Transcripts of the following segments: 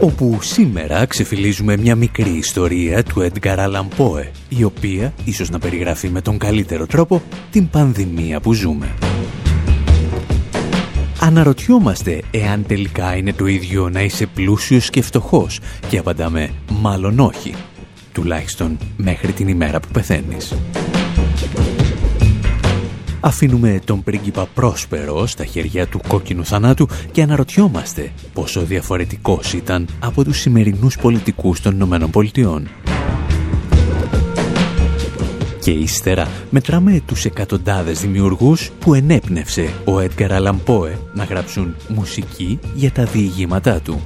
Όπου σήμερα ξεφυλίζουμε μια μικρή ιστορία του Edgar Allan Poe, η οποία ίσως να περιγράφει με τον καλύτερο τρόπο την πανδημία που ζούμε. Αναρωτιόμαστε εάν τελικά είναι το ίδιο να είσαι πλούσιος και φτωχός και απαντάμε μάλλον όχι, τουλάχιστον μέχρι την ημέρα που πεθαίνεις. Αφήνουμε τον πρίγκιπα πρόσπερο στα χέρια του κόκκινου θανάτου και αναρωτιόμαστε πόσο διαφορετικός ήταν από τους σημερινούς πολιτικούς των Ηνωμένων Πολιτειών. Και ύστερα μετράμε τους εκατοντάδες δημιουργούς που ενέπνευσε ο Έντγκαρ Αλαμπόε να γράψουν μουσική για τα διηγήματά του.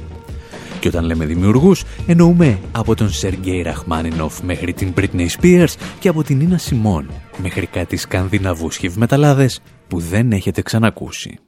Και όταν λέμε δημιουργούς, εννοούμε από τον Σεργέη Ραχμάνινοφ μέχρι την Britney Spears και από την Ίνα Σιμών μέχρι κάτι σκανδιναβούς χευμεταλλάδες που δεν έχετε ξανακούσει.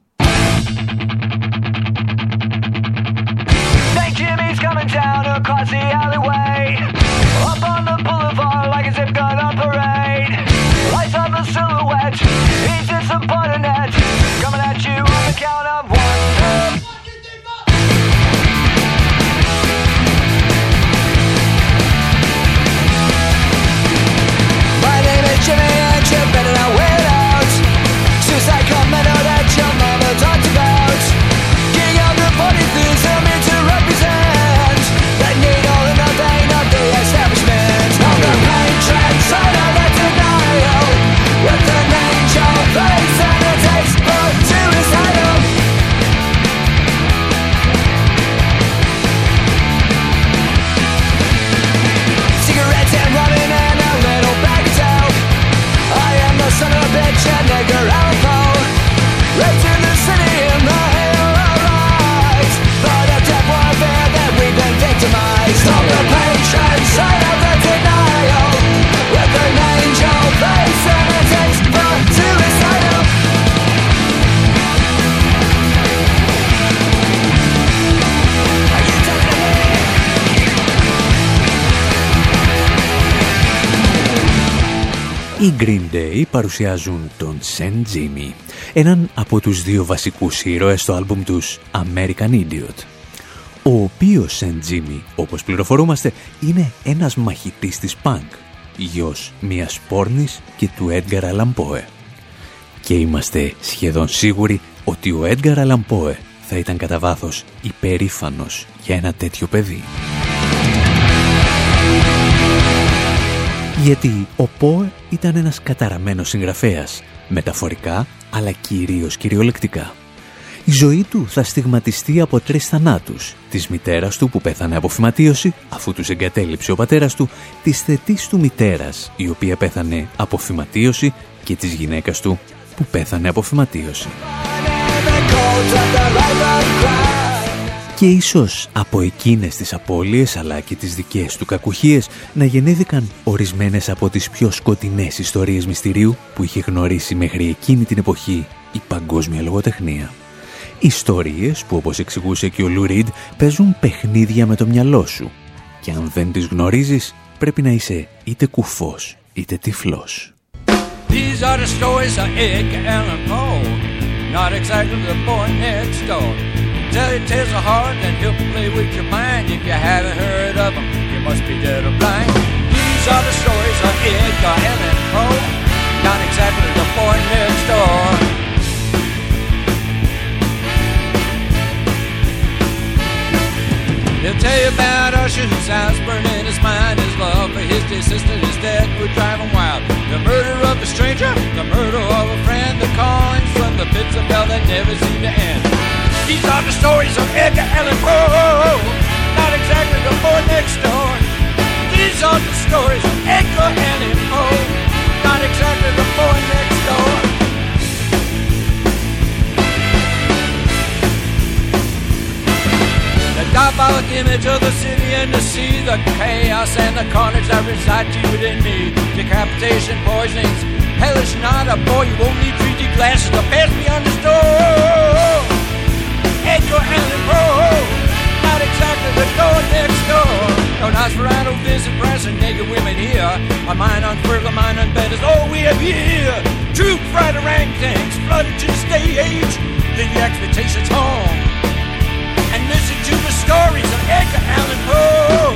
Οι Green Day παρουσιάζουν τον Saint Jimmy, έναν από τους δύο βασικούς ήρωες στο άλμπουμ τους American Idiot. Ο οποίος Saint Jimmy, όπως πληροφορούμαστε, είναι ένας μαχητής της punk, γιος μιας πόρνης και του Edgar Allan Poe. Και είμαστε σχεδόν σίγουροι ότι ο Edgar Allan Poe θα ήταν κατά βάθος υπερήφανος για ένα τέτοιο παιδί. Γιατί ο Πόε ήταν ένας καταραμένος συγγραφέας, μεταφορικά αλλά κυρίως κυριολεκτικά. Η ζωή του θα στιγματιστεί από τρεις θανάτους. Της μητέρας του που πέθανε από φυματίωση, αφού τους εγκατέλειψε ο πατέρας του, της θετής του μητέρας, η οποία πέθανε από φυματίωση και της γυναίκας του που πέθανε από φυματίωση και ίσως από εκείνες τις απώλειες αλλά και τις δικές του κακουχίες να γεννήθηκαν ορισμένες από τις πιο σκοτεινές ιστορίες μυστηρίου που είχε γνωρίσει μέχρι εκείνη την εποχή η παγκόσμια λογοτεχνία. Ιστορίες που όπως εξηγούσε και ο Λου Ριντ παίζουν παιχνίδια με το μυαλό σου και αν δεν τις γνωρίζεις πρέπει να είσαι είτε κουφός είτε τυφλός. These are the stories of Allan Poe, not exactly the boy next door. Tell you tales of heart and he'll play with your mind. If you haven't heard of him, you must be dead or blind. These are the stories of Edgar Allan Poe, not exactly the boy next door. He'll tell you about Usher, whose eyes burn in his mind. His love for his dear sister, his dad would drive him wild. The murder of a stranger, the murder of a friend, the callings from the pits of hell that never seem to end. These are the stories of Edgar Allan Poe, not exactly the boy next door. These are the stories of Edgar Allan Poe, not exactly the boy next door. The diabolic image of the city and the sea, the chaos and the carnage that reside deep within me. Decapitation, poisonings, hellish night, a boy, you won't need 3D glasses to pass me on the store. Edgar Allan Poe, not exactly the door next door. No Nosferatu visit and naked women here. My mind on further, mind on bed is all we have here. Fighter rank tanks flooded to the stage. Leave your expectations home. And listen to the stories of Edgar Allan Poe.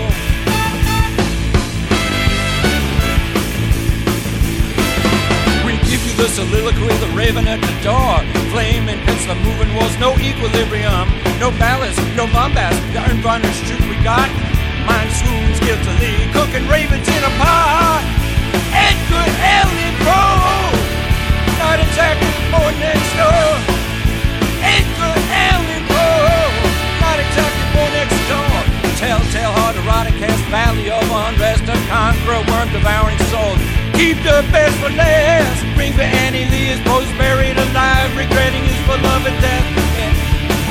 We give you the soliloquy, the raven at the door. Flame and the moving walls, no equilibrium, no ballast, no bombast. The unvarnished truth we got. Mind swoons guiltily, cooking ravens in a pot. Edgar Allan Poe, not exactly boy next door. Edgar Allan Poe, not exactly boy next door. Telltale heart, erotic cast valley of unrest, a conqueror, worm devouring soul. Keep the best for last. Bring for Annie Lee his post buried alive, regretting his beloved death. And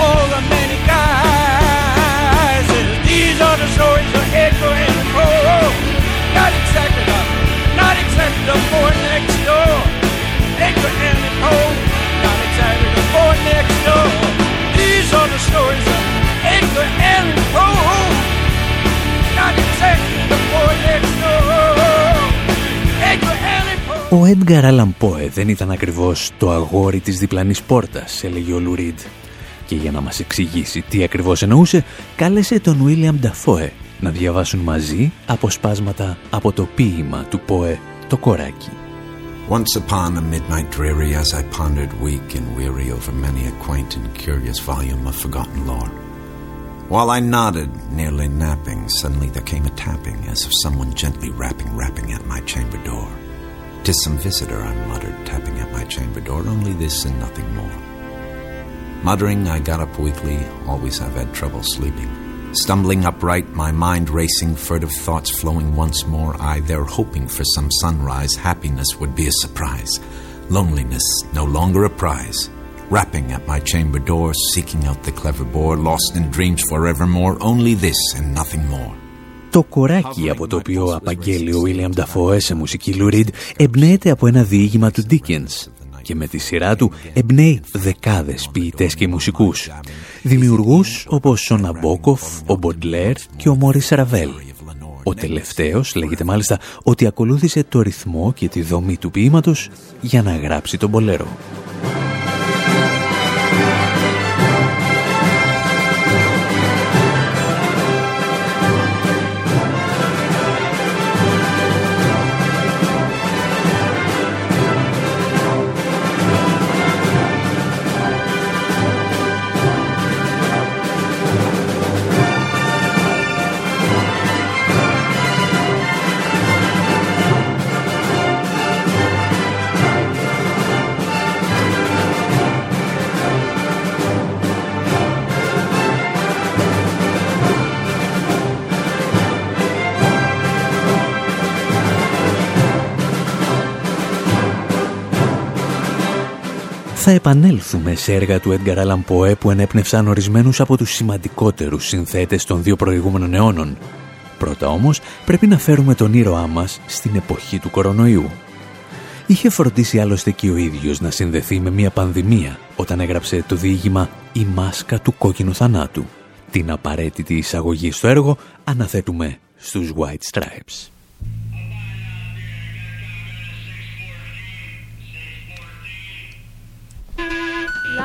all the many guys. These are the stories of Edgar Allan Poe. Not exactly the, not exactly the boy next door. Edgar Allan Poe. Not exactly the boy next door. These are the stories of Edgar Allan Poe. Not exactly Ο Έντγκαρ Allan Poe δεν ήταν ακριβώς το αγόρι της διπλανής πόρτας, έλεγε ο Λουρίντ. Και για να μας εξηγήσει τι ακριβώς εννοούσε, κάλεσε τον Βίλιαμ Νταφόε να διαβάσουν μαζί αποσπάσματα από το ποίημα του Ποε «Το κοράκι». Once upon a midnight dreary as I pondered weak and weary over many a quaint and curious volume of forgotten lore. While I nodded, nearly napping, suddenly there came a tapping as of someone gently rapping, rapping at my chamber door. "'Tis some visitor," I muttered, tapping at my chamber door. "Only this and nothing more." Muttering, I got up weakly. Always I've had trouble sleeping. Stumbling upright, my mind racing, furtive thoughts flowing once more, I there hoping for some sunrise, happiness would be a surprise. Loneliness no longer a prize. Rapping at my chamber door, seeking out the clever boar, lost in dreams forevermore, only this and nothing more. Το κοράκι από το οποίο απαγγέλει ο William Dafoe σε μουσική Λουρίντ εμπνέεται από ένα διήγημα του Dickens και με τη σειρά του εμπνέει δεκάδες ποιητές και μουσικούς. Δημιουργούς όπως ο Ναμπόκοφ, ο Μποντλέρ και ο Μόρις Ραβέλ. Ο τελευταίος λέγεται μάλιστα ότι ακολούθησε το ρυθμό και τη δομή του ποίηματος για να γράψει τον Πολέρο. Θα επανέλθουμε σε έργα του Edgar Allan Poe που ενέπνευσαν ορισμένους από τους σημαντικότερους συνθέτες των δύο προηγούμενων αιώνων. Πρώτα όμως πρέπει να φέρουμε τον ήρωά μας στην εποχή του κορονοϊού. Είχε φροντίσει άλλωστε και ο ίδιος να συνδεθεί με μια πανδημία όταν έγραψε το διήγημα «Η μάσκα του κόκκινου θανάτου». Την απαραίτητη εισαγωγή στο έργο αναθέτουμε στους White Stripes.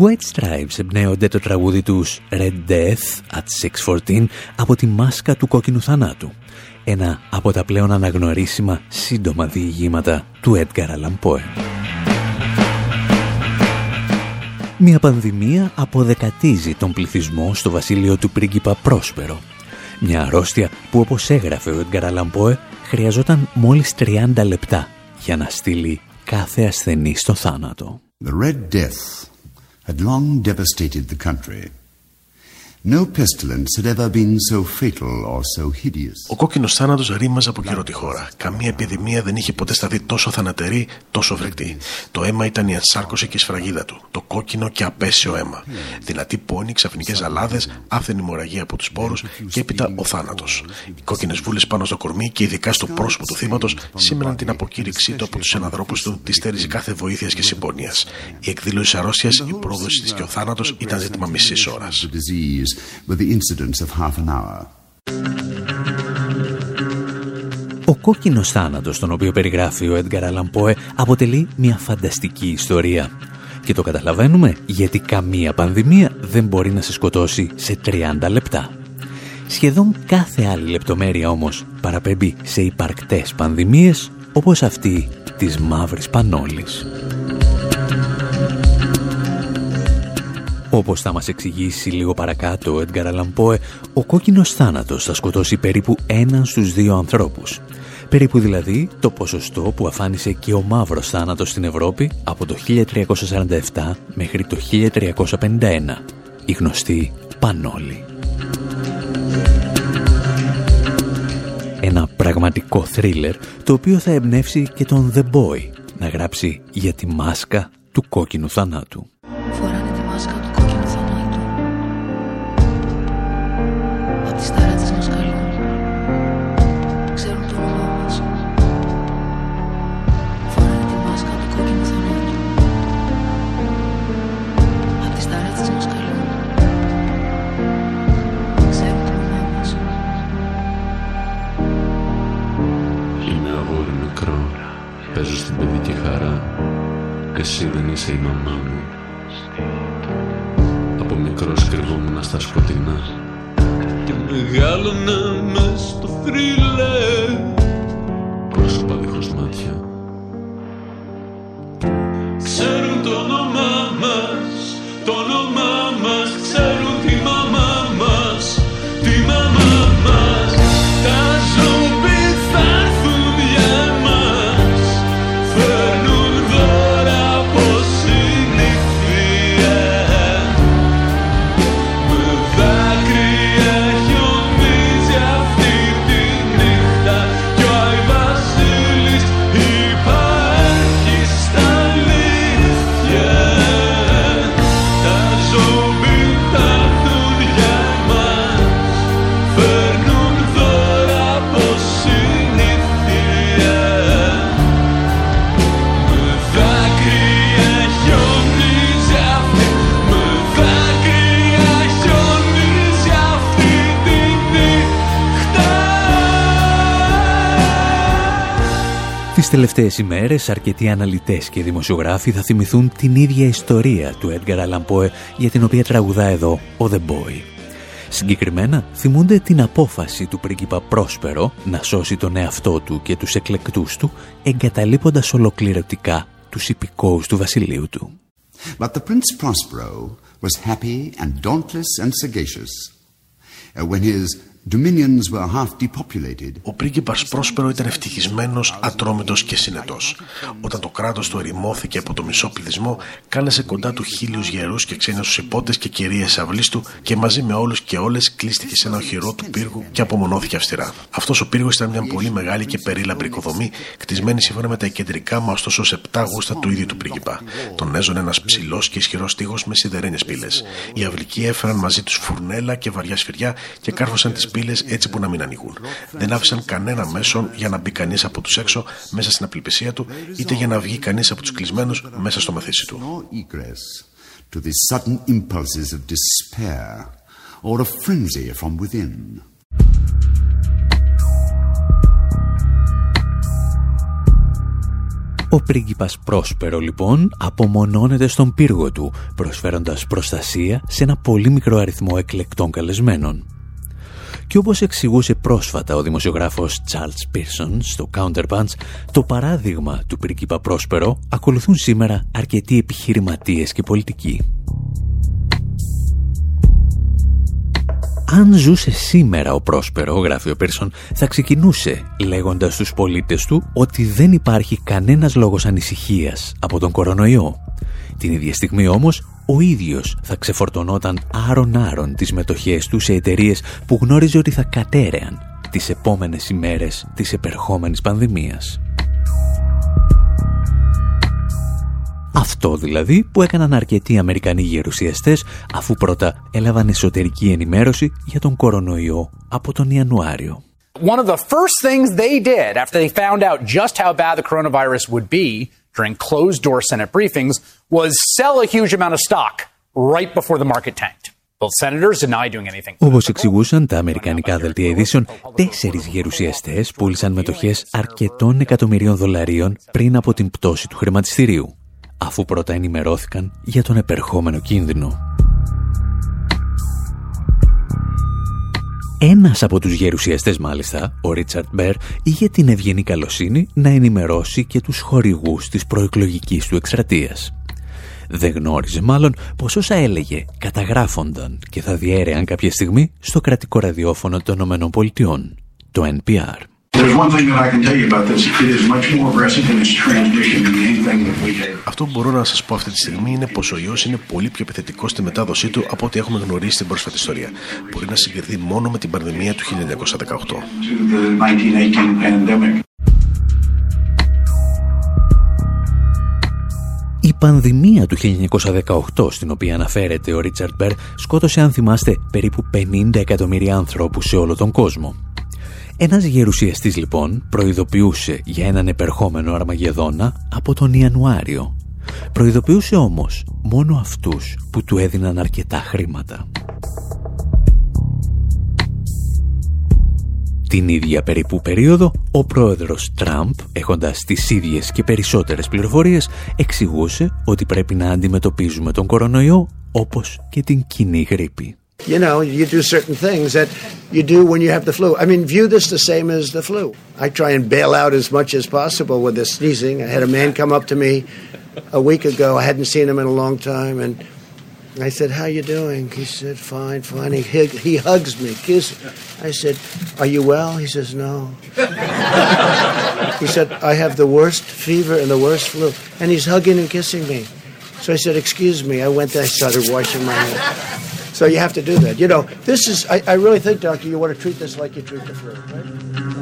White Stripes εμπνέονται το τραγούδι τους Red Death at 614 από τη μάσκα του κόκκινου θανάτου. Ένα από τα πλέον αναγνωρίσιμα σύντομα διηγήματα του Edgar Allan Poe. Μια πανδημία αποδεκατίζει τον πληθυσμό στο βασίλειο του πρίγκιπα Πρόσπερο. Μια αρρώστια που όπως έγραφε ο Edgar Allan Poe χρειαζόταν μόλις 30 λεπτά για να στείλει κάθε ασθενή στο θάνατο. The Red Death had long devastated the country. No pestilence had ever been so fatal or so hideous. Ο κόκκινος θάνατος ρήμαζε από καιρό τη χώρα. Καμία επιδημία δεν είχε ποτέ σταθεί τόσο θανατερή, τόσο φρικτή. Το αίμα ήταν η ενσάρκωση και η σφραγίδα του. Το κόκκινο και απέσιο αίμα. Δυνατή πόνη, ξαφνικές αλάδες, άφθενη μοραγία από τους πόρους και έπειτα ο θάνατος. Οι κόκκινες βούλες πάνω στο κορμί και ειδικά στο πρόσωπο του θύματος σήμαιναν την αποκήρυξή του από τους αναδρόπου του τη στέρηση κάθε βοήθειας και συμπονίας. Η εκδήλωση αρρώστιας, η πρόδοση της και ο θάνατος ήταν ζήτημα μισής ώρας with the incidence of half an hour. Ο κόκκινος θάνατος, τον οποίο περιγράφει ο Έντγκαρ Αλαμπόε, αποτελεί μια φανταστική ιστορία. Και το καταλαβαίνουμε γιατί καμία πανδημία δεν μπορεί να σε σκοτώσει σε 30 λεπτά. Σχεδόν κάθε άλλη λεπτομέρεια όμως παραπέμπει σε υπαρκτές πανδημίες όπως αυτή της μαύρης πανόλης. Όπως θα μας εξηγήσει λίγο παρακάτω ο Edgar Allan ο κόκκινος θάνατος θα σκοτώσει περίπου έναν στους δύο ανθρώπους. Περίπου δηλαδή το ποσοστό που αφάνισε και ο μαύρος θάνατος στην Ευρώπη από το 1347 μέχρι το 1351, η γνωστή Πανόλη. Ένα πραγματικό θρίλερ το οποίο θα εμπνεύσει και τον The Boy να γράψει για τη μάσκα του κόκκινου θανάτου. Εσύ δεν είσαι η μαμά μου. Από μικρός κρυβόμουν στα σκοτεινά. Και μεγάλωνα μες στο θρύλε. Πρόσωπα δίχως μάτια Τις τελευταίες ημέρες αρκετοί αναλυτές και δημοσιογράφοι θα θυμηθούν την ίδια ιστορία του Edgar Allan Poe για την οποία τραγουδά εδώ ο The Boy. Συγκεκριμένα θυμούνται την απόφαση του πρίγκιπα Πρόσπερο να σώσει τον εαυτό του και τους εκλεκτούς του εγκαταλείποντας ολοκληρωτικά τους υπηκόους του βασιλείου του. But the Prince Prospero was happy and dauntless and sagacious. Uh, when his dominions were half depopulated, Ο πρίγκιπας Πρόσπερο ήταν ευτυχισμένος, ατρόμητος και συνετός. Όταν το κράτος του ερημώθηκε από το μισό πληθυσμό, κάλεσε κοντά του χίλιους γερούς και ξένους υπότες και κυρίες αυλής του και μαζί με όλους και όλες κλείστηκε σε ένα οχυρό του πύργου και απομονώθηκε αυστηρά. Αυτός ο πύργος ήταν μια πολύ μεγάλη και περίλαμπρη οικοδομή, κτισμένη σύμφωνα με τα κεντρικά μα ωστόσο σε επτά γούστα του ίδιου του πρίγκιπα. Τον έζωνε ένας ψηλός και ισχυρός τείχος με σιδερένιες πύλες. Οι αυλικοί έφεραν μαζί τους φουρνέλα και βαριά σφυριά και κάρφωσαν τις πύλες έτσι που να μην ανοίγουν. Δεν άφησαν κανένα μέσον για να μπει κανείς από τους έξω μέσα στην απελπισία του, είτε για να βγει κανείς από τους κλεισμένους μέσα στο μαθήσι του. nor egress to the sudden impulses of despair or of frenzy from within. Ο πρίγκιπας Πρόσπερο λοιπόν απομονώνεται στον πύργο του, προσφέροντας προστασία σε ένα πολύ μικρό αριθμό εκλεκτών καλεσμένων. Και όπως εξηγούσε πρόσφατα ο δημοσιογράφος Charles Pearson στο Counterpunch, το παράδειγμα του πρίγκιπα Πρόσπερο ακολουθούν σήμερα αρκετοί επιχειρηματίες και πολιτικοί. Αν ζούσε σήμερα ο Πρόσπερο, γράφει ο Πίρσον, θα ξεκινούσε λέγοντας στους πολίτες του ότι δεν υπάρχει κανένας λόγος ανησυχίας από τον κορονοϊό. Την ίδια στιγμή όμως, ο ίδιος θα ξεφορτωνόταν άρον-άρον τις μετοχές του σε εταιρείες που γνώριζε ότι θα κατέρεαν τις επόμενες ημέρες της επερχόμενης πανδημίας. Αυτό δηλαδή που έκαναν αρκετοί Αμερικανοί γερουσιαστές αφού πρώτα έλαβαν εσωτερική ενημέρωση για τον κορονοϊό από τον Ιανουάριο. One of the first things they did after they found out just how bad the coronavirus would be during closed door Senate briefings was sell a huge amount of stock right before the market tanked. Both senators denied doing anything. Όπως εξηγούσαν τα αμερικανικά δελτία ειδήσεων, τέσσερις γερουσιαστές πούλησαν μετοχές αρκετών εκατομμυρίων δολαρίων πριν από την πτώση του χρηματιστηρίου αφού πρώτα ενημερώθηκαν για τον επερχόμενο κίνδυνο. Ένας από τους γερουσιαστές μάλιστα, ο Ρίτσαρτ Μπέρ, είχε την ευγενή καλοσύνη να ενημερώσει και τους χορηγούς της προεκλογικής του εκστρατείας. Δεν γνώριζε μάλλον πως όσα έλεγε καταγράφονταν και θα διέρεαν κάποια στιγμή στο κρατικό ραδιόφωνο των ΗΠΑ, το NPR. Αυτό που μπορώ να σας πω αυτή τη στιγμή είναι πως ο ιός είναι πολύ πιο επιθετικό στη μετάδοσή του από ό,τι έχουμε γνωρίσει στην πρόσφατη ιστορία. Μπορεί να συγκριθεί μόνο με την πανδημία του 1918. Πανδημία του 1918, στην οποία αναφέρεται ο Ρίτσαρντ Μπέρ, σκότωσε, αν θυμάστε, περίπου 50 εκατομμύρια ανθρώπους σε όλο τον κόσμο. Ένας γερουσιαστής λοιπόν προειδοποιούσε για έναν επερχόμενο Αρμαγεδόνα από τον Ιανουάριο. Προειδοποιούσε όμως μόνο αυτούς που του έδιναν αρκετά χρήματα. Την ίδια περίπου περίοδο, ο πρόεδρος Τραμπ, έχοντας τις ίδιες και περισσότερες πληροφορίες, εξηγούσε ότι πρέπει να αντιμετωπίζουμε τον κορονοϊό όπως και την κοινή γρήπη. You know, you do certain things that you do when you have the flu. I mean, view this the same as the flu. I try and bail out as much as possible with the sneezing. I had a man come up to me a week ago. I hadn't seen him in a long time, and I said, "How you doing?" He said, "Fine, fine." He he hugs me, kisses. I said, "Are you well?" He says, "No." he said, "I have the worst fever and the worst flu," and he's hugging and kissing me. So I said, "Excuse me." I went there. I started washing my hands. So you have to do that. You know, this is, I, I really think, doctor, you want to treat this like you treat the flu, right?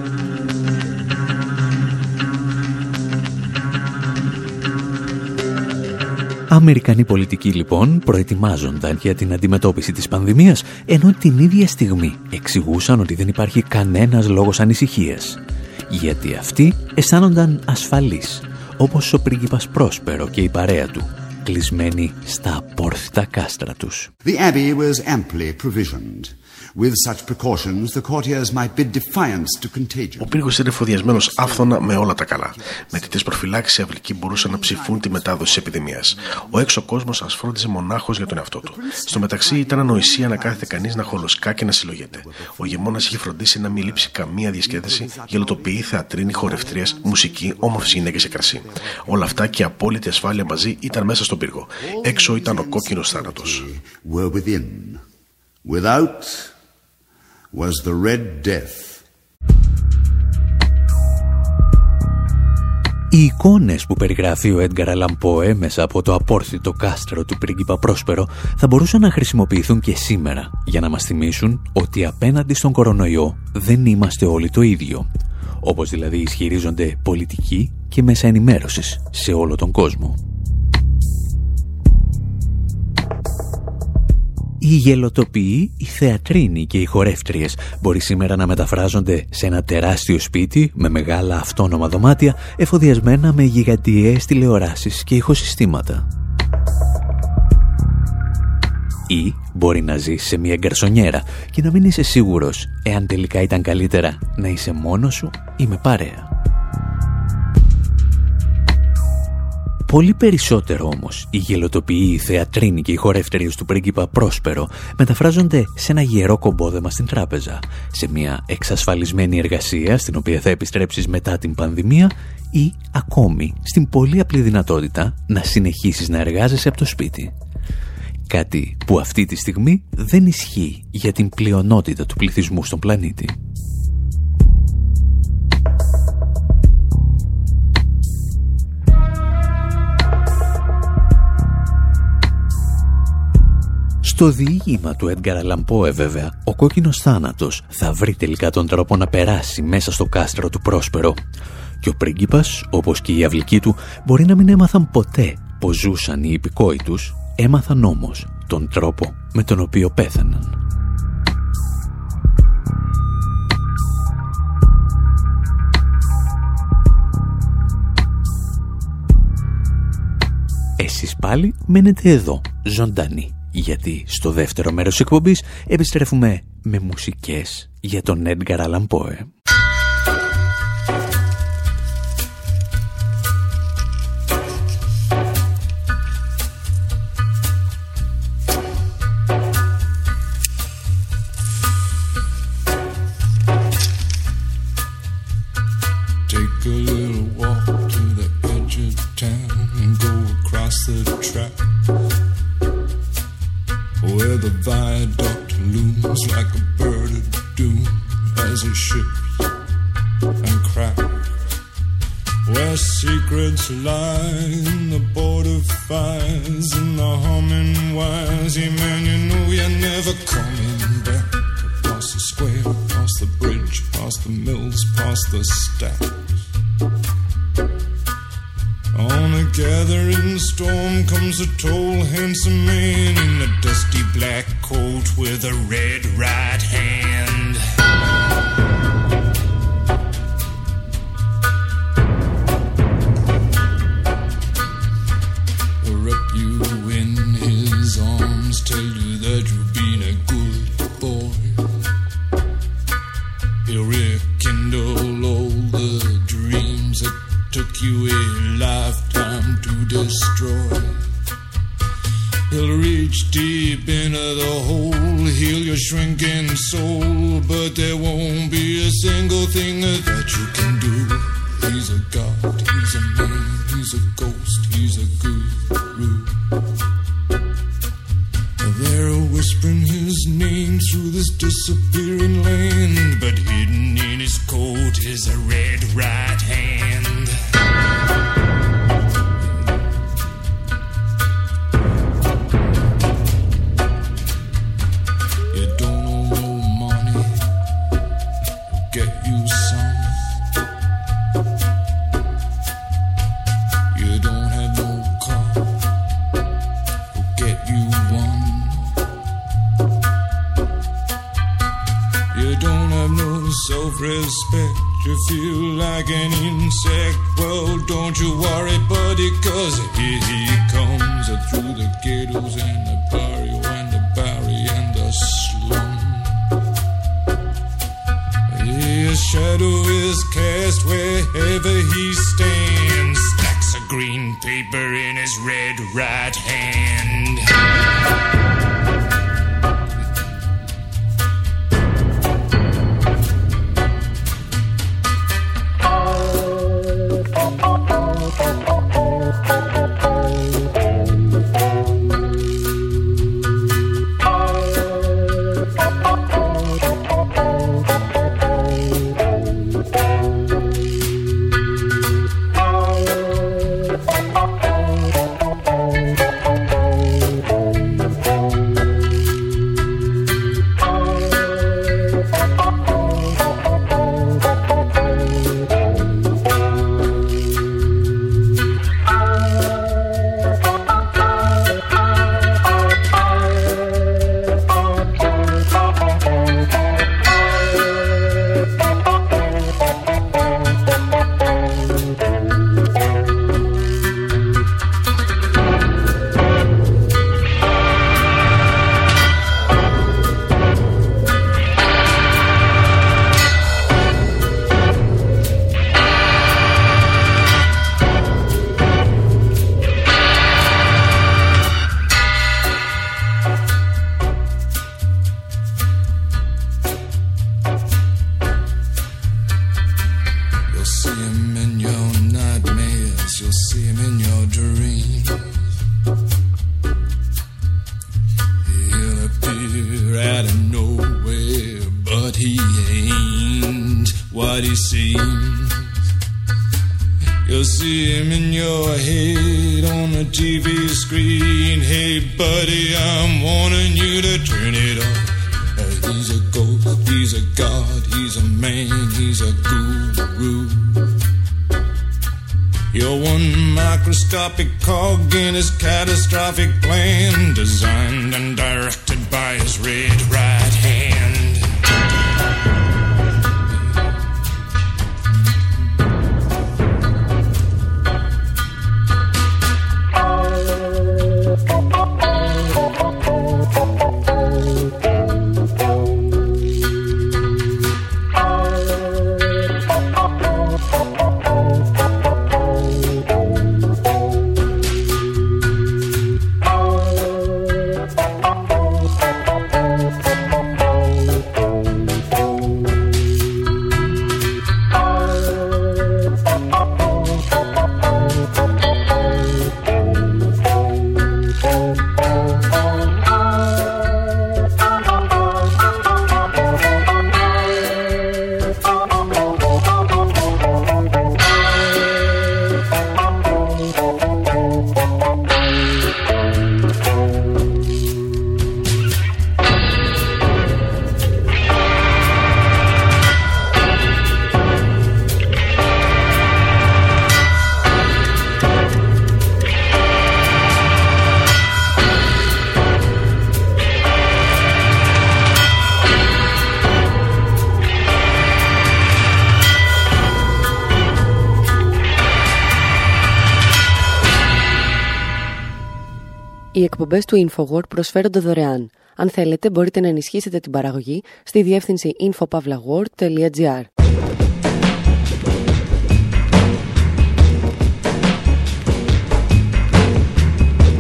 Αμερικανοί πολιτικοί λοιπόν προετοιμάζονταν για την αντιμετώπιση της πανδημίας ενώ την ίδια στιγμή εξηγούσαν ότι δεν υπάρχει κανένας λόγος ανησυχίας γιατί αυτοί αισθάνονταν ασφαλείς όπως ο πρίγκιπας Πρόσπερο και η παρέα του κλεισμένοι στα απόρθητα κάστρα τους. The abbey was amply provisioned. With such precautions, the courtiers might bid defiance to contagion. Ο πύργος ήταν εφοδιασμένο άφθονα με όλα τα καλά. Με τέτοιε προφυλάξεις οι αυλικοί μπορούσαν να ψηφούν τη μετάδοση της επιδημίας. Ο έξω κόσμος ας φρόντιζε μονάχος για τον εαυτό του. Στο μεταξύ ήταν ανοησία να κάθεται κανείς να χολοσκά και να συλλογεται. Ο γεμόνα είχε φροντίσει να μην λείψει καμία διασκέδαση, γελοτοποιεί, θεατρίνη, χορευτρίες, μουσική, όμορφες γυναίκες σε κρασί. Όλα αυτά και η απόλυτη ασφάλεια μαζί ήταν μέσα στον πύργο. Έξω ήταν ο κόκκινος θάνατος. Were within. Without was the Red Death. Οι εικόνες που περιγράφει ο Έντγκαρ Αλαμπόε μέσα από το απόρθητο κάστρο του πρίγκιπα Πρόσπερο θα μπορούσαν να χρησιμοποιηθούν και σήμερα για να μας θυμίσουν ότι απέναντι στον κορονοϊό δεν είμαστε όλοι το ίδιο. Όπως δηλαδή ισχυρίζονται πολιτικοί και μέσα ενημέρωσης σε όλο τον κόσμο. Οι γελοτοποιοί, οι θεατρίνοι και οι χορεύτριες μπορεί σήμερα να μεταφράζονται σε ένα τεράστιο σπίτι με μεγάλα αυτόνομα δωμάτια εφοδιασμένα με γιγαντιαίες τηλεοράσεις και ηχοσυστήματα. Ή μπορεί να ζεις σε μια γκαρσονιέρα και να μην είσαι σίγουρος εάν τελικά ήταν καλύτερα να είσαι μόνος σου ή με παρέα. Πολύ περισσότερο όμως οι γελοτοποιοί, οι θεατρίνοι και οι χορεύτεροι του πρίγκιπα Πρόσπερο μεταφράζονται σε ένα γερό κομπόδεμα στην τράπεζα, σε μια εξασφαλισμένη εργασία στην οποία θα επιστρέψεις μετά την πανδημία ή ακόμη στην πολύ απλή δυνατότητα να συνεχίσεις να εργάζεσαι από το σπίτι. Κάτι που αυτή τη στιγμή δεν ισχύει για την πλειονότητα του πληθυσμού στον πλανήτη. Στο διήγημα του Έντγκαρα Λαμπόε βέβαια, ο κόκκινος θάνατος θα βρει τελικά τον τρόπο να περάσει μέσα στο κάστρο του Πρόσπερο. Και ο πρίγκιπας, όπως και η αυλική του, μπορεί να μην έμαθαν ποτέ πως ζούσαν οι υπηκόοι τους, έμαθαν όμως τον τρόπο με τον οποίο πέθαναν. Εσείς πάλι μένετε εδώ, ζωντανοί γιατί στο δεύτερο μέρος της εκπομπής επιστρέφουμε με μουσικές για τον Edgar Allan Poe. He's a god, he's a man, he's a ghost, he's a guru. They're whispering his name through this disappearing εκπομπές του InfoWord προσφέρονται δωρεάν. Αν θέλετε, μπορείτε να ενισχύσετε την παραγωγή στη διεύθυνση infopavlagor.gr.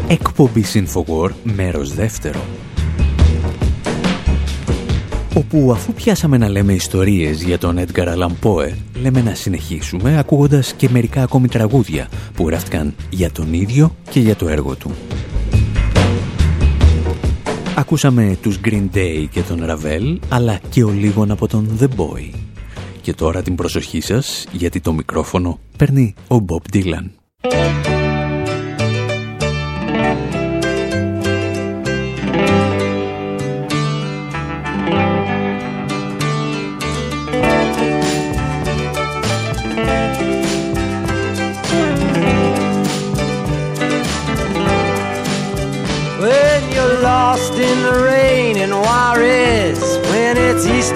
Εκπομπή InfoWord, μέρος δεύτερο. Όπου αφού πιάσαμε να λέμε ιστορίες για τον Edgar Allan Poe, λέμε να συνεχίσουμε ακούγοντας και μερικά ακόμη τραγούδια που γράφτηκαν για τον ίδιο και για το έργο του. Ακούσαμε τους Green Day και τον Ravel, αλλά και ο λίγον από τον The Boy. Και τώρα την προσοχή σας, γιατί το μικρόφωνο παίρνει ο Bob Dylan.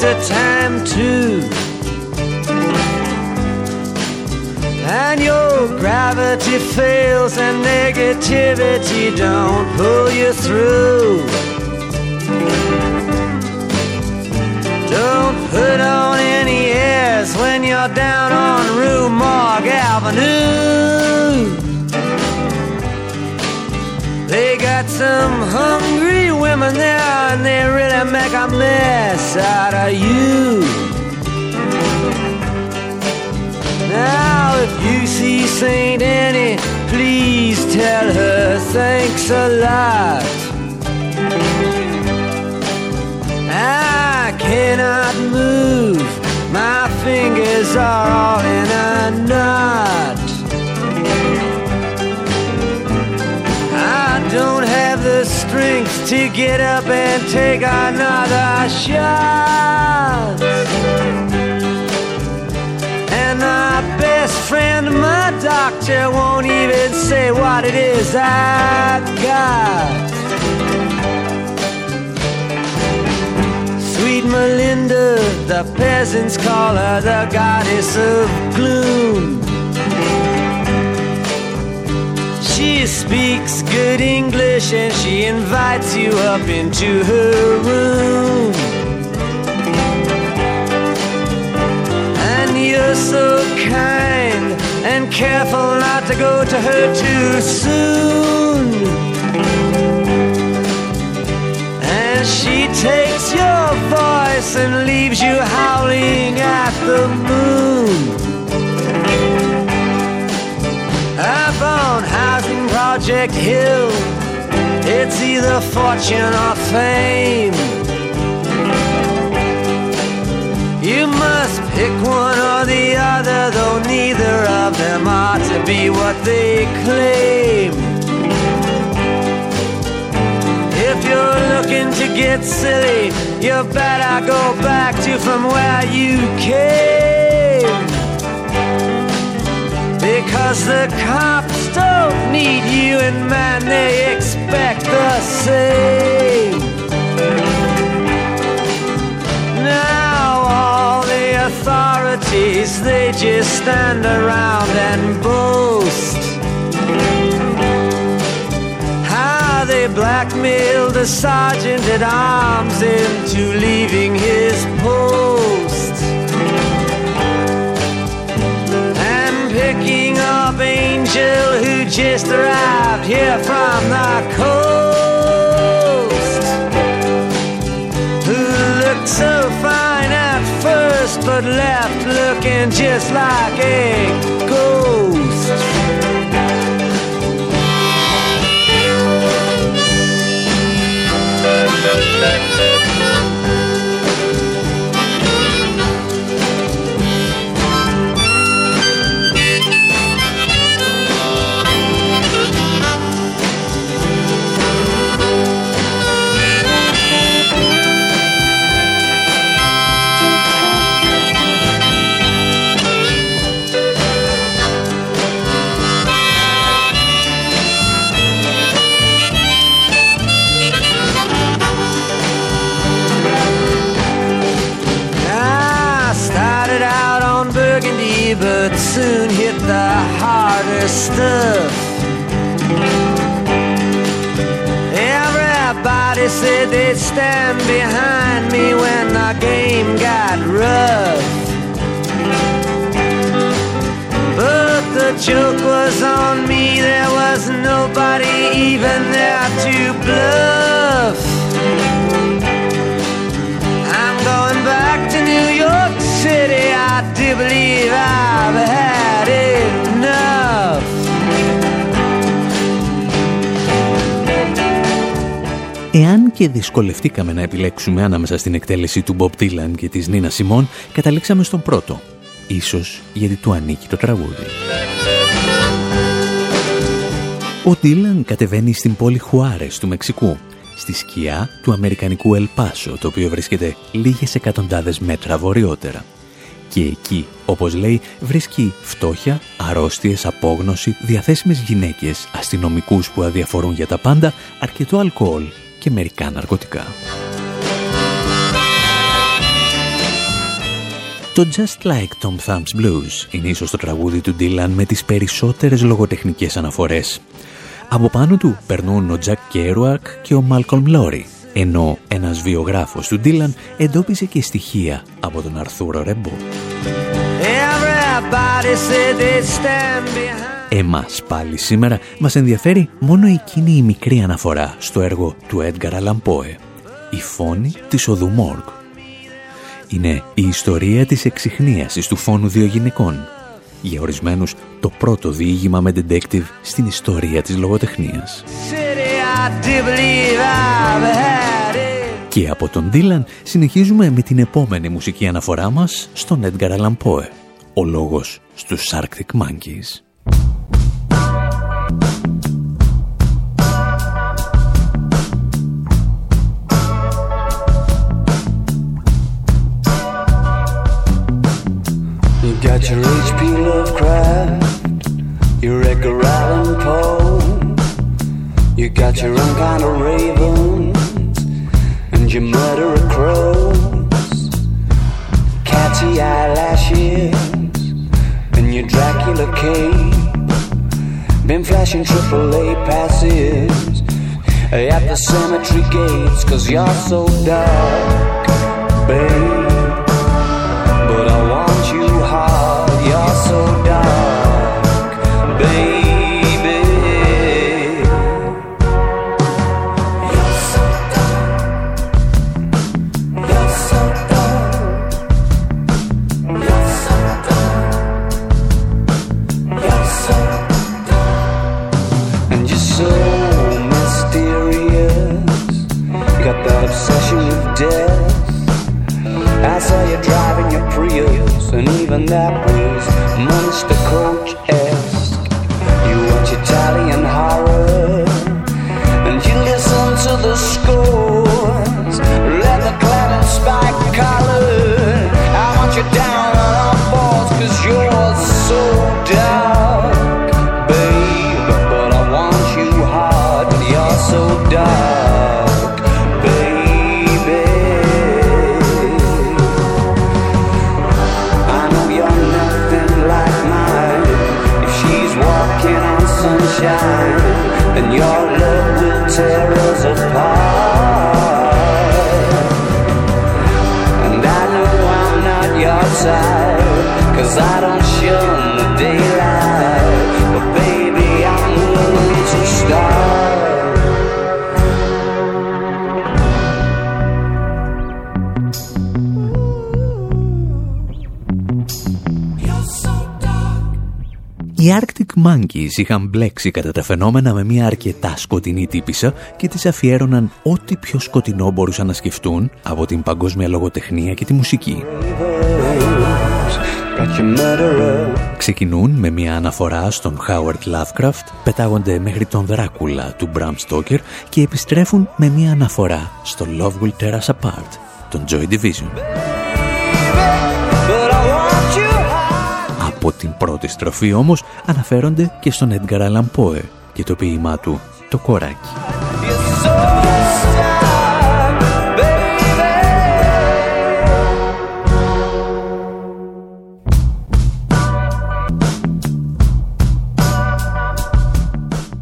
Easter time too. And your gravity fails and negativity don't pull you through. Don't put on any airs when you're down on Rue Morgue Avenue. They got some hungry women there and they really make a mess out of you. Now, if you see St. Annie, please tell her thanks a lot. I cannot move, my fingers are all in a knot. To get up and take another shot. And my best friend, my doctor, won't even say what it is I've got. Sweet Melinda, the peasants call her the goddess of gloom. She speaks good English and she invites you up into her room. And you're so kind and careful not to go to her too soon. And she takes your voice and leaves you howling at the moon. Project Hill. It's either fortune or fame. You must pick one or the other, though neither of them are to be what they claim. If you're looking to get silly, you better go back to from where you came. Because the cops don't need you, and man, they expect the same. Now, all the authorities, they just stand around and boast. How they blackmailed the sergeant at arms into leaving his post. Angel who just arrived here from the coast. Who looked so fine at first but left looking just like a ghost. I δυσκολευτήκαμε να επιλέξουμε ανάμεσα στην εκτέλεση του Bob Dylan και της Νίνα Σιμών, καταλήξαμε στον πρώτο. Ίσως γιατί του ανήκει το τραγούδι. Ο Dylan κατεβαίνει στην πόλη Χουάρες του Μεξικού, στη σκιά του αμερικανικού Ελπάσο, το οποίο βρίσκεται λίγες εκατοντάδες μέτρα βορειότερα. Και εκεί, όπως λέει, βρίσκει φτώχεια, αρρώστιες, απόγνωση, διαθέσιμες γυναίκες, αστυνομικούς που αδιαφορούν για τα πάντα, αρκετό αλκοόλ και μερικά ναρκωτικά. Το Just Like Tom Thumb's Blues είναι ίσως το τραγούδι του Dylan με τις περισσότερες λογοτεχνικές αναφορές. Από πάνω του περνούν ο Jack Kerouac και ο Malcolm Lowry, ενώ ένας βιογράφος του Dylan εντόπισε και στοιχεία από τον Αρθούρο Ρεμπό. Everybody said they'd stand behind. Εμάς πάλι σήμερα μας ενδιαφέρει μόνο εκείνη η μικρή αναφορά στο έργο του Edgar Allan Poe, η φόνη της οδού Μόργκ. Είναι η ιστορία της εξυχνίασης του φόνου δύο γυναικών. Για ορισμένους το πρώτο διήγημα με detective στην ιστορία της λογοτεχνίας. City, I do believe I've had it. Και από τον Dylan συνεχίζουμε με την επόμενη μουσική αναφορά μας στον Edgar Allan Poe, ο λόγος στους Arctic Monkeys. Got your H.P. Lovecraft, your Edgar Allan Poe. You got your own kind of ravens and your murderer crows. Catty eyelashes and your Dracula cape. Been flashing AAA passes at the cemetery gates, cause you're so dark, babe. lap. Monkeys είχαν μπλέξει κατά τα φαινόμενα με μια αρκετά σκοτεινή τύπησα και τις αφιέρωναν ό,τι πιο σκοτεινό μπορούσαν να σκεφτούν από την παγκόσμια λογοτεχνία και τη μουσική. Ξεκινούν με μια αναφορά στον Χάουαρτ Λάβκραφτ, πετάγονται μέχρι τον Δράκουλα του Μπραμ Στόκερ και επιστρέφουν με μια αναφορά στο Love Will Tear Us Apart, τον Joy Division. Από την πρώτη στροφή όμως αναφέρονται και στον Edgar Allan Poe και το ποίημά του «Το κοράκι».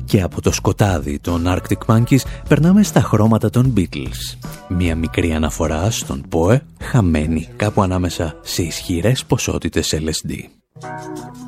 Και από το σκοτάδι των Arctic Monkeys περνάμε στα χρώματα των Beatles. Μια μικρή αναφορά στον ΠΟΕ χαμένη κάπου ανάμεσα σε ισχυρές ποσότητες LSD. Thank you.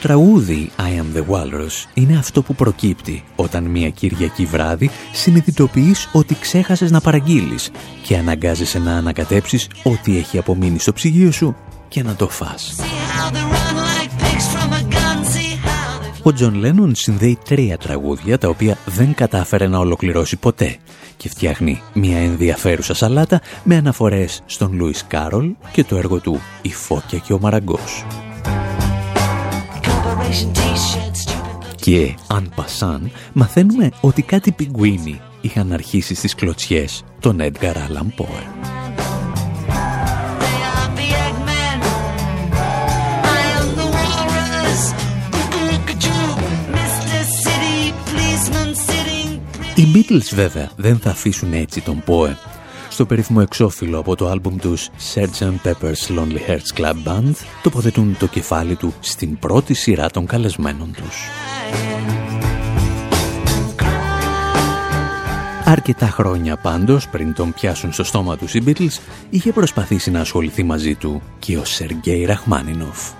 Το τραγούδι I am the Walrus είναι αυτό που προκύπτει όταν μια Κυριακή βράδυ συνειδητοποιείς ότι ξέχασες να παραγγείλεις και αναγκάζεσαι να ανακατέψεις ό,τι έχει απομείνει στο ψυγείο σου και να το φας. Ο Τζον Λένον συνδέει τρία τραγούδια τα οποία δεν κατάφερε να ολοκληρώσει ποτέ και φτιάχνει μια ενδιαφέρουσα σαλάτα με αναφορές στον Λούις Κάρολ και το έργο του «Η Φώκια και ο Μαραγκός». Και, αν πασάν, μαθαίνουμε ότι κάτι πιγκουίνι είχαν αρχίσει στις κλωτσιές τον Edgar Allan Poe. Οι Beatles βέβαια δεν θα αφήσουν έτσι τον Poe. Στο περίφημο εξώφυλλο από το άλμπουμ τους Sgt. Pepper's Lonely Hearts Club Band τοποθετούν το κεφάλι του στην πρώτη σειρά των καλεσμένων τους. Αρκετά χρόνια πάντως, πριν τον πιάσουν στο στόμα τους οι Beatles, είχε προσπαθήσει να ασχοληθεί μαζί του και ο Σεργέη Ραχμάνινοφ.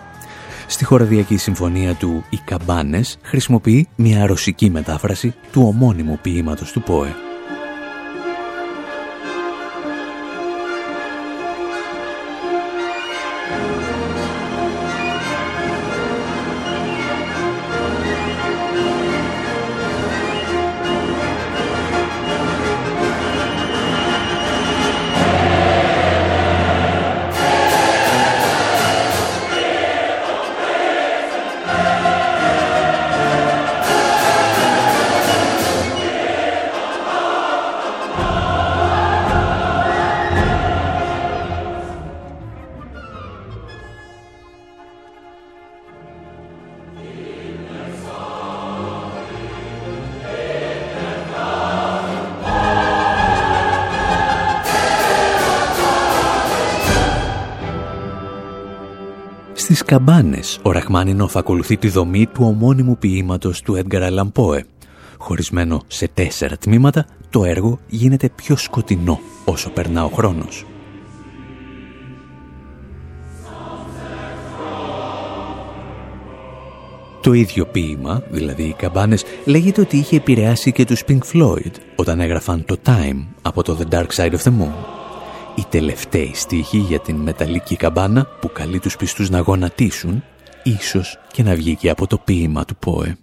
Στη χοραδιακή συμφωνία του «Οι Καμπάνες» χρησιμοποιεί μια ρωσική μετάφραση του ομώνυμου ποίηματος του ΠΟΕ. Καμπάνες, ο Ραχμάνινοφ ακολουθεί τη δομή του ομώνυμου ποίηματος του Έντγκαρ Αλαν Χωρισμένο σε τέσσερα τμήματα, το έργο γίνεται πιο σκοτεινό όσο περνά ο χρόνος. Το ίδιο ποίημα, δηλαδή οι καμπάνες, λέγεται ότι είχε επηρεάσει και τους Pink Floyd όταν έγραφαν το Time από το The Dark Side of the Moon η τελευταία στίχη για την μεταλλική καμπάνα που καλεί τους πιστούς να γονατίσουν, ίσως και να βγει και από το ποίημα του ΠΟΕ.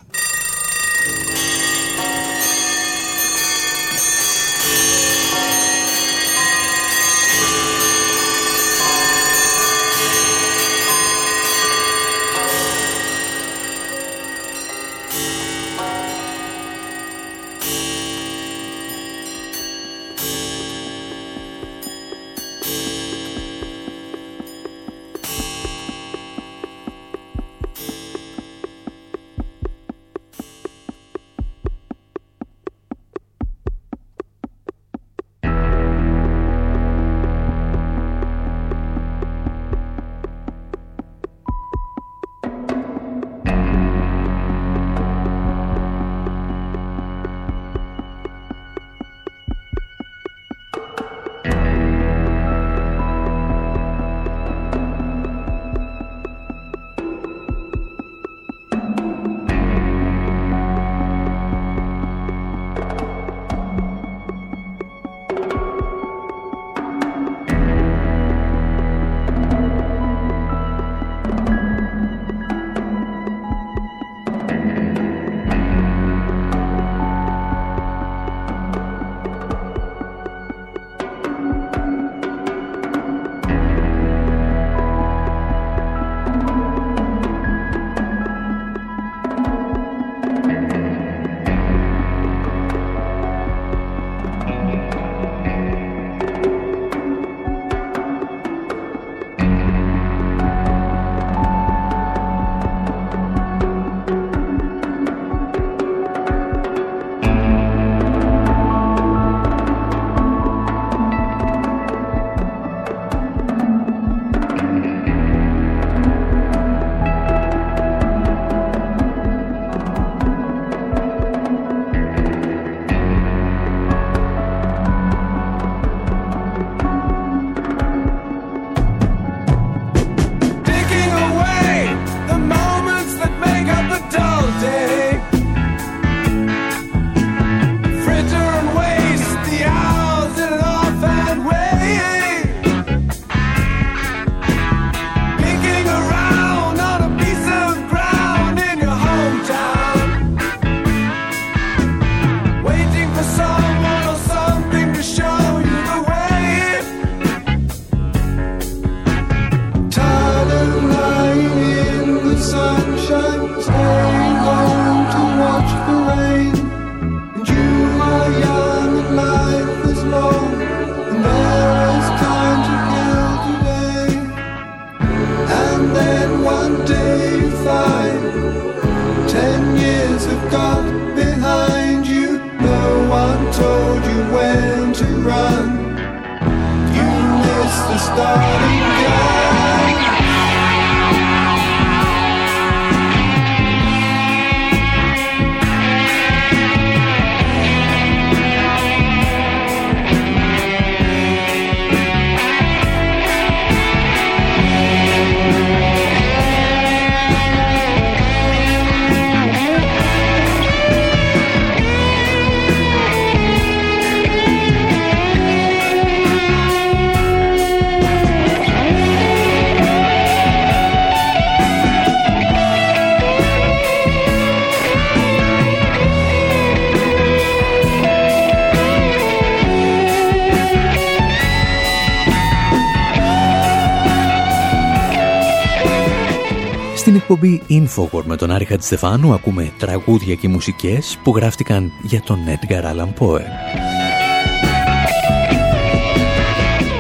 Εκπομπή Infowar με τον Άρη Χατζηστεφάνου ακούμε τραγούδια και μουσικές που γράφτηκαν για τον Edgar Allan Poe.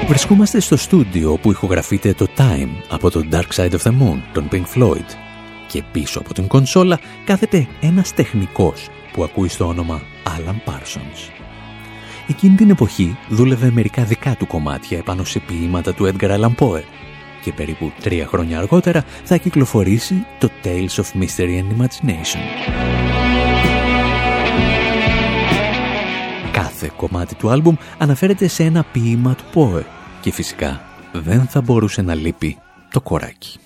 Βρισκόμαστε στο στούντιο που ηχογραφείται το Time από το Dark Side of the Moon, τον Pink Floyd. Και πίσω από την κονσόλα κάθεται ένας τεχνικός που ακούει στο όνομα Alan Parsons. Εκείνη την εποχή δούλευε μερικά δικά του κομμάτια επάνω σε ποίηματα του Edgar Allan Poe και περίπου τρία χρόνια αργότερα θα κυκλοφορήσει το Tales of Mystery and Imagination. Κάθε κομμάτι του άλμπουμ αναφέρεται σε ένα ποίημα του Πόε και φυσικά δεν θα μπορούσε να λείπει το κοράκι.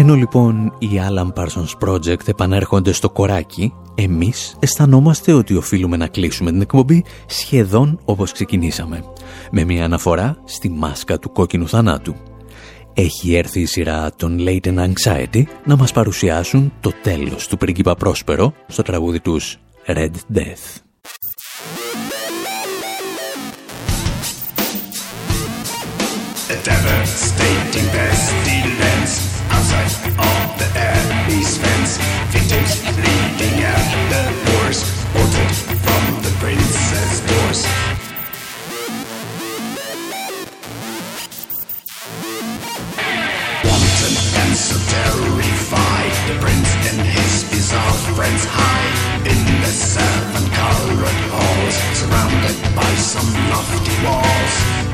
Ενώ λοιπόν οι Alan Parsons Project επανέρχονται στο κοράκι, εμείς αισθανόμαστε ότι οφείλουμε να κλείσουμε την εκπομπή σχεδόν όπως ξεκινήσαμε, με μια αναφορά στη μάσκα του κόκκινου θανάτου. Έχει έρθει η σειρά των Latent Anxiety να μας παρουσιάσουν το τέλος του πρίγκιπα Πρόσπερο στο τραγούδι τους Red Death. A devastating pestilence outside of the Abbey's fence. Victims bleeding at the doors, bolted from the princess doors. Wanton and so terrified, the prince and his bizarre friends hide in the seven-colored halls, surrounded by some lofty walls.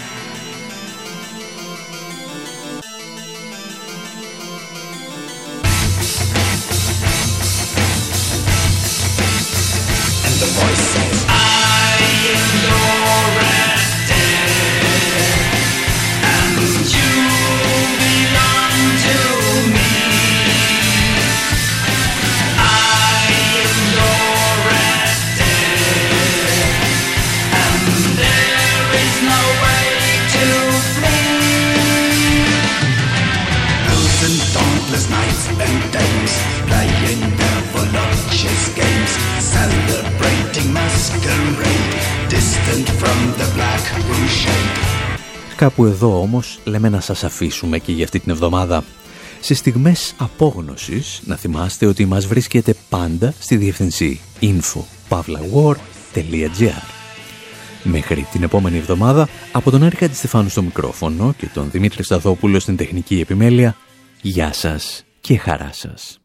Κάπου εδώ, όμως, λέμε να σας αφήσουμε και για αυτή την εβδομάδα. Σε στιγμές απόγνωσης, να θυμάστε ότι μας βρίσκεται πάντα στη διευθυνσή info.pavlaguard.gr. Μέχρι την επόμενη εβδομάδα από τον Άρη Στεφάνου στο μικρόφωνο και τον Δημήτρη Σταθόπουλο στην τεχνική επιμέλεια. Γεια σας και χαρά σας.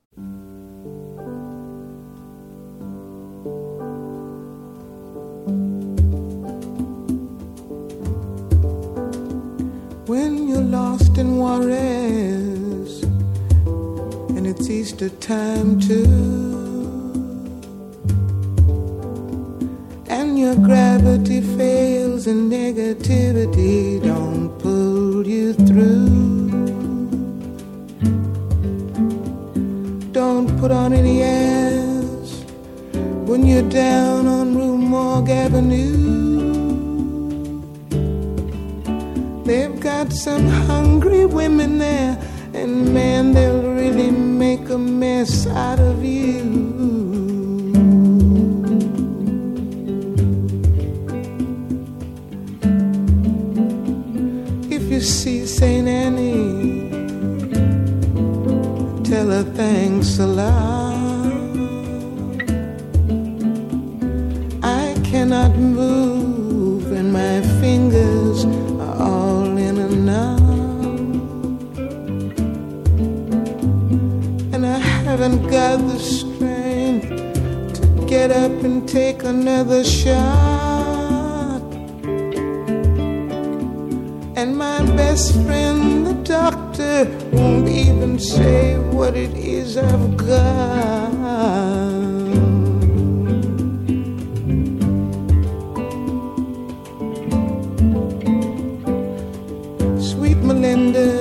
when you're lost in Juarez waste of time too. And your gravity fails and negativity don't pull you through. Don't put on any airs when you're down on Rue Morgue Avenue. They've got some hungry women there, and man, they'll really make a mess out of you. See St. Annie, tell her thanks a lot. I cannot move, and my fingers are all in a knot. And I haven't got the strength to get up and take another shot. Best friend, the doctor, won't even say what it is I've got. Sweet Melinda,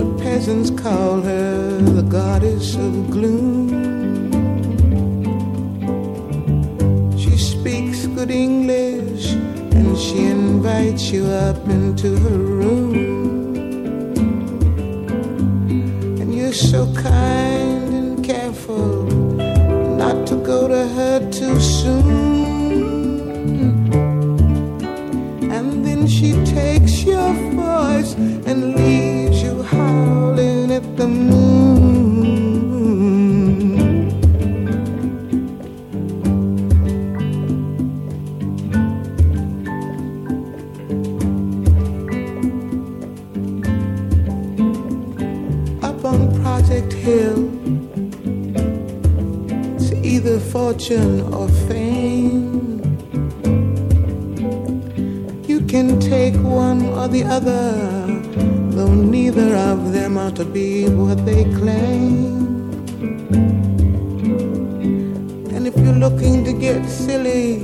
the peasants call her the goddess of gloom. She speaks good English and she invites you up into her room. And you're so kind fortune or fame. You can take one or the other, though neither of them are to be what they claim. And if you're looking to get silly,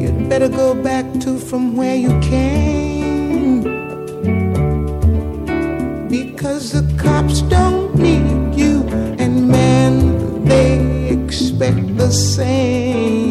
you'd better go back to from where you came. Because the cops don't expect the same.